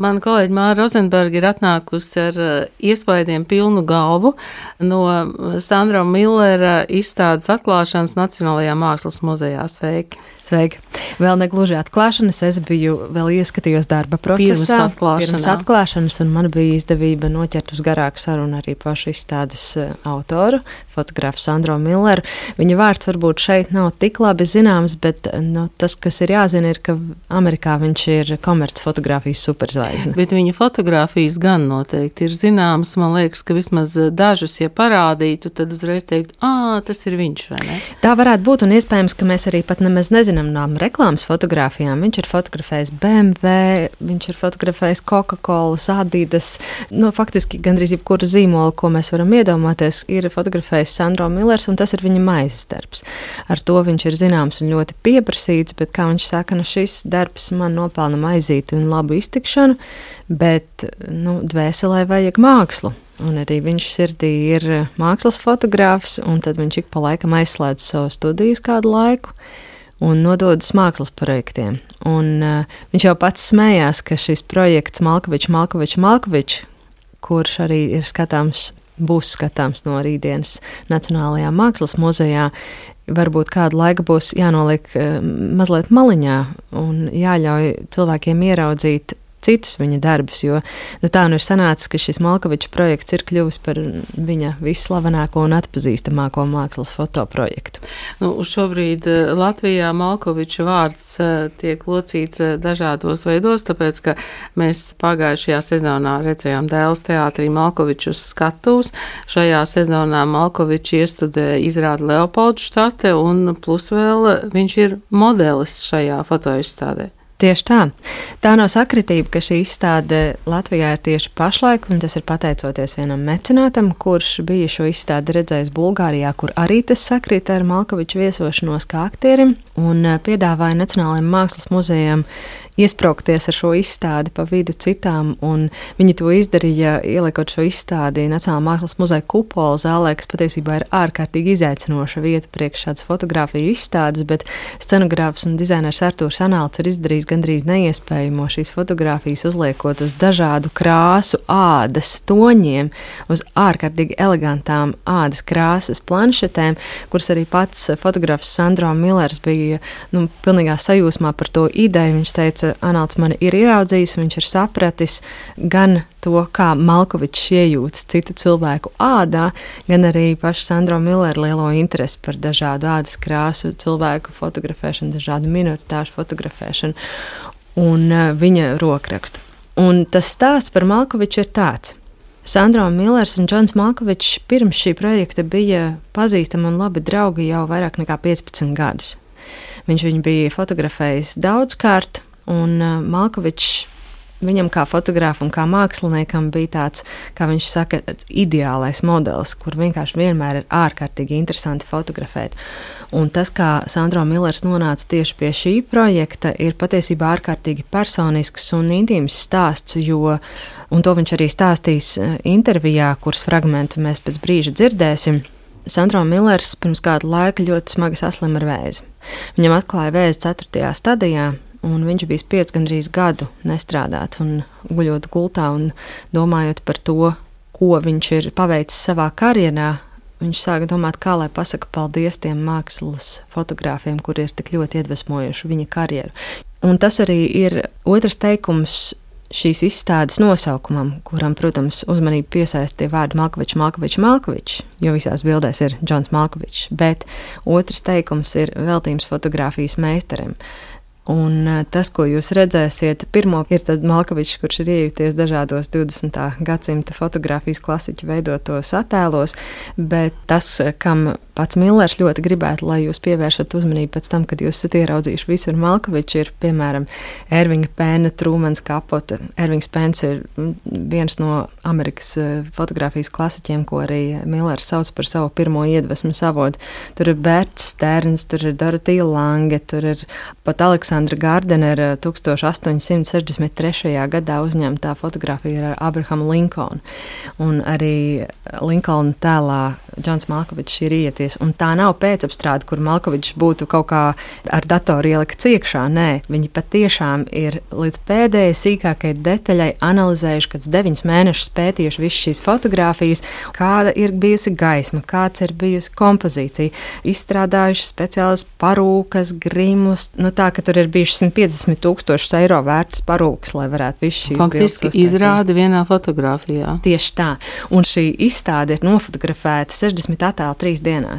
mana kolēģi Māra Rozenberga ir atnākusi ar uh, iespaidiem pilnu galvu no Sandra Millera izstādes atklāšanas Nacionālajā mākslas muzejā. Sveiki! Sveiki! Vēl negluži atklāšanas, es biju vēl ieskatījos darba procesā. Pirms atklāšanas. Pirms atklāšanas, un man bija izdevība noķert uz garāku sarunu arī pašu izstādes uh, autoru, fotografu Sandro Milleru. Viņa vārds varbūt šeit nav tik labi zināms, bet nu, tas, kas ir jāzina, ir, ka Amerikā viņš ir komercfotografijas superzvaigzne. Bet viņa fotografijas gan noteikti ir zināmas. Man liekas, ka vismaz dažas, ja parādītu, tad uzreiz teikt, ah, tas ir viņš. Tā varētu būt, un iespējams, ka mēs arī pat nemaz nezinām no reklāmas fotografijām. Viņš ir fotografējis BMW, viņš ir fotografējis Coca-Cola, Adidas. Nu, faktiski gandrīz jebkuru zīmolu, ko mēs varam iedomāties, ir fotografējis Sandro Millers, un tas ir viņa maizes darbs. Ar to viņš ir zināms un ļoti pieprasīts, bet, kā viņš saka, nu šis darbs man nopelna maizīti un labu iztikšanu, bet nu, dvēselē vajag mākslu. Un arī viņš sirdī ir mākslas fotogrāfs, un tad viņš ik pa laikam aizslēdz savu studiju kādu laiku un nododas mākslas projektiem. Un, uh, viņš jau pats smējās, ka šis projekts Malkovičs, Malkovičs, Malkovičs, kurš arī ir skatāms, būs skatāms no rītdienas Nacionālajā mākslas muzejā, varbūt kādu laiku būs jānoliek eh, mazliet maliņā un jāļauj cilvēkiem ieraudzīt citus viņa darbus. Jo nu, tā nu ir sanācis, ka šis Malkoviča projekts ir kļuvis par viņa visslavenāko un atpazīstamāko mākslas fotoprojektu. Nu, šobrīd eh, Latvijā Malkoviča vārds eh, tiek locīts eh, dažādos veidos, tāpēc, ka mēs pagājušajā sezonā redzējām Dēls teātrī Malkoviču skatuves. Šajā sezonā Malkoviča iestudē izrāda Leopoldu štate un plus vēl viņš ir modelis šajā fotoizstādē. Tieši tā. Tā nav sakritība, ka šī izstāde Latvijā ir tieši pašlaik, un tas ir pateicoties vienam mecenātam, kurš bija šo izstādi redzējis Bulgārijā, kur arī tas sakrīt ar Malkoviču viesošanos kā aktierim, un eh, piedāvāja Nacionālajiem mākslas muzejam iesprāgties ar šo izstādi pa vidu citām. Viņi to izdarīja, ieliekot šo izstādi Nacionālā mākslas muzeja kupola zālē, kas patiesībā ir ārkārtīgi izaicinoša vieta priekš šādas fotografiju izstādes, bet scenogrāfs un dizainers Artūrs Anāls ir izdarījis gandrīz neiespējamo šīs fotogrāfijas uzliekot uz dažādu krāsu ādas toņiem, uz ārkārtīgi elegantām ādas krāsas planšetēm, kuras arī pats fotografs Sandro Millers bija nu, pilnīgā sajūsmā par to ideju. Viņš teica, Anāls mani ir ieraudzījis, viņš ir sapratis gan to, kā Malkovičs iejūtas citu cilvēku ādā, gan arī pašu Sandro Milleru lielo interesi par dažādu ādas krāsu, cilvēku fotografēšanu, dažādu minoritāšu fotografēšanu un uh, viņa rokrakstu. Un tas stāsts par Malkoviču ir tāds. Sandra Millers un Džons Malkovičs pirms šī projekta bija pazīstami un labi draugi jau vairāk nekā 15 gadus. Viņš viņu bija fotografējis daudzkārt, Un uh, Malkovičs Viņam kā fotogrāfam, kā māksliniekam bija tāds, kā viņš saka, ideālais modelis, kur vienkārši vienmēr ir ārkārtīgi interesanti fotografēt. Un tas, kā Sandro Millers nonāca tieši pie šī projekta, ir patiesībā ārkārtīgi personisks un intīms stāsts, jo, un to viņš arī stāstīs uh, intervijā, kuras fragmentu mēs pēc brīža dzirdēsim. Sandro Millers pirms kāda laika ļoti smagi saslima ar vēzi. Viņam atklāja vēzi 4. stadijā, Un viņš bija spiest gandrīz gadu nestrādāt, un guļot gultā un domājot par to, ko viņš ir paveicis savā karjerā. Viņš sāka domāt, kā lai pasakā paldies tiem mākslas fotogrāfiem, kuri ir tik ļoti iedvesmojuši viņa karjeru. Un tas arī ir otrs teikums šīs izstādes nosaukumam, kuram, protams, uzmanību piesaistīja vārdi Malkovičs, Malkovičs, Malkovičs, jo visās bildēs ir Džons Malkovičs, bet otrs teikums ir veltījums fotografijas meistaram. Un tas, ko jūs redzēsiet, pirmo ir Malkovičs, kurš ir iejūties dažādos 20. gadsimta fotografijas klasiķu veidotos attēlos, bet tas, kam pats Millers ļoti gribētu, lai jūs pievēršat uzmanību pēc tam, kad jūs esat ieraudzījuši visur Malkoviču, ir piemēram Ervinga Pēna, Trūmans Kapota. Ervings Pēns ir viens no Amerikas eh, fotografijas klasiķiem, ko arī Millers sauc par savu pirmo iedvesmu savodu. Tur ir Berts Sterns, tur ir Dorotija Lange, tur ir pat Aleksandra Gardenera 1863. gadā uzņemtā fotografija ar Abrahamu Linkonu. Un arī Linkona tēlā Džons Malkovičs ir ieties. Un tā nav pēcapstrāde, kur Malkovičs būtu kaut kā ar datoru ielikts iekšā. Nē, viņi patiešām ir līdz pēdējai sīkākajai detaļai analizējuši, kāds deviņus mēnešus pētījuši visas šīs fotogrāfijas, kāda ir bijusi gaisma, kāds ir bijusi kompozīcija, izstrādājuši speciālas parūkas, grimus. Nu, tā, ka tur ir bijuši 150 tūkstoši eiro vērtas parūkas, lai varētu visu šīs Faktiski izrāda vienā fotografijā. Tieši tā. Un šī izstāde ir nofotografēta 60 attēlu trīs dienās.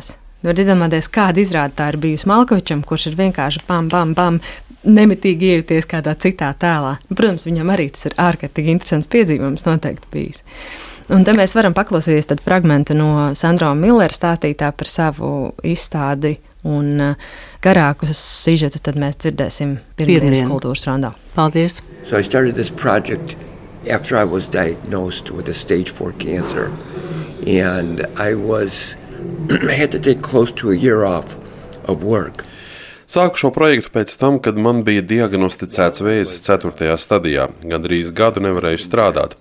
Var iedomāties, kāda izrāde tā ir bijusi Malkovičam, kurš ir vienkārši bam, bam, bam, nemitīgi iejuties kādā citā tēlā. Protams, viņam arī tas ir ārkārtīgi interesants piedzīvojums noteikti bijis. Un te mēs varam paklausīties fragment no Sandra Millera stāstītā par savu izstādi. Un uh, garāku sižetu tad mēs dzirdēsim pirmdienas kultūras rondā. Paldies! So I started this project after I was diagnosed with a stage four cancer. And I was, I had to take close to a year off of work. Sāku šo projektu pēc tam, kad man bija diagnosticēts vēzis 4. stadijā. Gandrīz gadu nevarēju strādāt.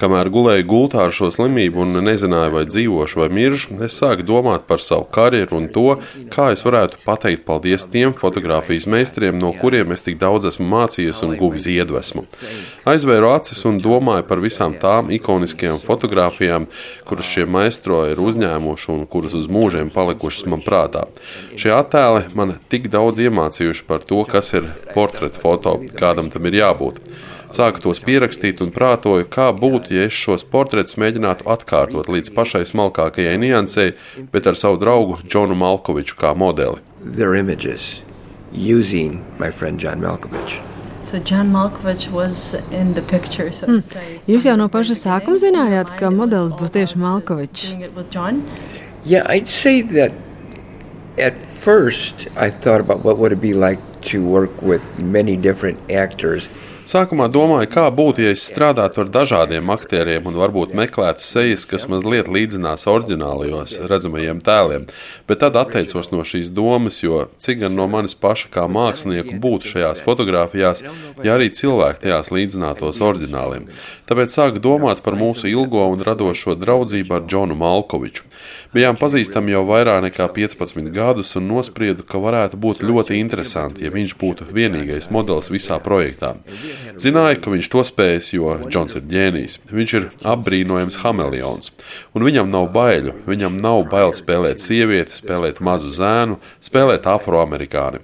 Kamēr gulēju gultā ar šo slimību un nezināju, vai dzīvošu vai miršu, es sāku domāt par savu karjeru un to, kā es varētu pateikt paldies tiem fotografijas meistariem, no kuriem es tik daudz esmu mācījies un guvis iedvesmu. Aizvēru acis un domāju par visām tām ikoniskajām fotografijām, kuras šie maestro ir uzņēmuši un kuras uz mūžiem palikušas man prātā. Šie attēli man tik daudz daudz iemācījuši par to, kas ir portreta foto, kādam tam ir jābūt. Sāku tos pierakstīt un prātoju, kā būtu, ja es šos portretus mēģinātu atkārtot līdz pašai smalkākajai niansei, bet ar savu draugu Džonu Malkoviču kā modeli. Using my friend John Malkovich. So John Malkovich was in the picture, so mm. Jūs jau no paša sākuma zinājāt, ka modelis būs tieši Malkovičs. Yeah, First, I thought about what would it be like to work with many different actors Sākumā domāju, kā būtu, ja es strādātu ar dažādiem aktieriem un varbūt meklētu sejas, kas mazliet līdzinās oriģinālajos redzamajiem tēliem, bet tad atteicos no šīs domas, jo cik gan no manis paša kā mākslinieku būtu šajās fotografijās, ja arī cilvēki tajās līdzinātos oriģināliem. Tāpēc sāku domāt par mūsu ilgo un radošo draudzību ar Džonu Malkoviču. Bijām pazīstami jau vairāk nekā 15 gadus un nospriedu, ka varētu būt ļoti interesanti, ja viņš būtu vienīgais modelis visā projektā. Zināja, ka viņš to spējas, jo Džons ir ģēnijs. Viņš ir apbrīnojams hameleons, un viņam nav baiļu. Viņam nav bail spēlēt sievieti, spēlēt mazu zēnu, spēlēt afroamerikāni.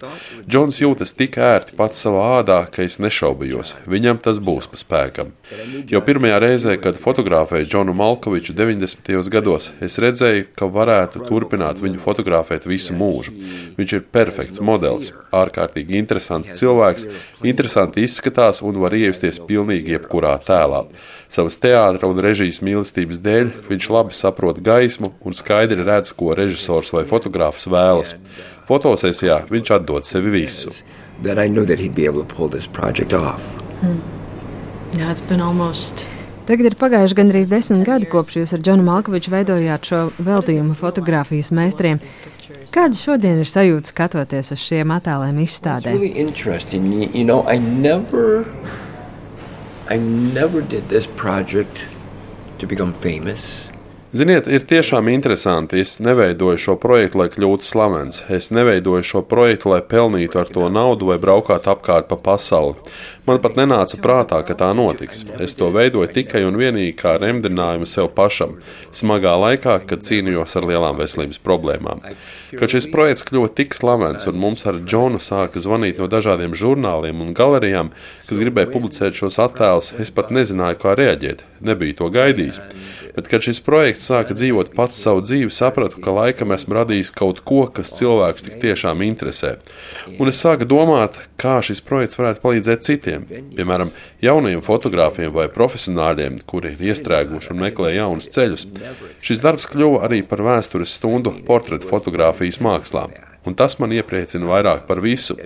Džons jūtas tik ērti pats savā ādā, ka es nešaubījos. Viņam tas būs pa spēkam. Jau pirmajā reizē, kad fotografēju Džonu Malkoviču 90. gados, es redzēju, ka varētu turpināt viņu fotografēt visu mūžu. Viņš ir perfekts modelis, ārkārtīgi interesants cilvēks, interesanti izskatās un var iejusties pilnīgi jebkurā tēlā. Savas teātra un režijas mīlestības dēļ viņš labi saprot gaismu un skaidri redz, ko režisors vai fotogrāfs vēlas. Fotosesijā viņš atdod sevi visu. Hmm. Yeah, almost... Tagad ir pagājuši gandrīz desmit gadi, kopš jūs ar Džonu Malkoviču veidojāt šo veltījumu fotografijas meistariem. Kāda šodien ir sajūta skatoties uz šiem attēliem izstādē? Really you know, I never, I never did this project to become famous. Ziniet, ir tiešām interesanti. Es neveidoju šo projektu, lai kļūtu slavens. Es neveidoju šo projektu, lai pelnītu ar to naudu vai braukātu apkārt pa pasauli. Man pat nenāca prātā, ka tā notiks. Es to veidoju tikai un vienīgi kā remdinājumu sev pašam, smagā laikā, kad cīnījos ar lielām veselības problēmām. Kad šis projekts kļuva tik slavens, un mums ar Džonu sāka zvanīt no dažādiem žurnāliem un galerijām, kas gribēja publicēt šos attēlus, es pat nezināju, kā reaģēt. Nebiju to gaidījis. Bet, kad šis projekts sāka dzīvot pats savu dzīvi, sapratu, ka laikam esmu radījis kaut ko, kas cilvēkus tik tiešām interesē. Un es sāku domāt, kā šis projekts varētu palīdzēt citiem, piemēram, jaunajiem fotogrāfiem vai profesionāļiem, kuri ir iestrēguši un meklē jaunus ceļus. Šis darbs kļuva arī par vēstures stundu portretu fotografijas mākslā un tas man iepriecina vairāk par visu.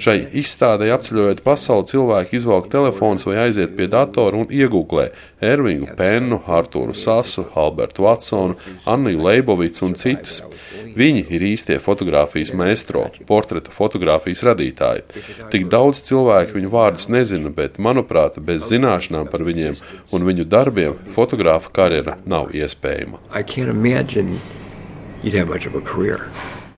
Šai izstādē apceļojot pasauli, cilvēki izvelk telefons vai aiziet pie datora un iegūglē Ervingu Pennu, Artūru Sasu, Albertu Vatsonu, Anniju Leibovicu un citus. Viņi ir īstie fotografijas meistro, portreta fotografijas radītāji. Tik daudz cilvēku viņu vārdus nezina, bet, manuprāt, bez zināšanām par viņiem un viņu darbiem fotografa karjera nav iespējama. you'd have much of a career.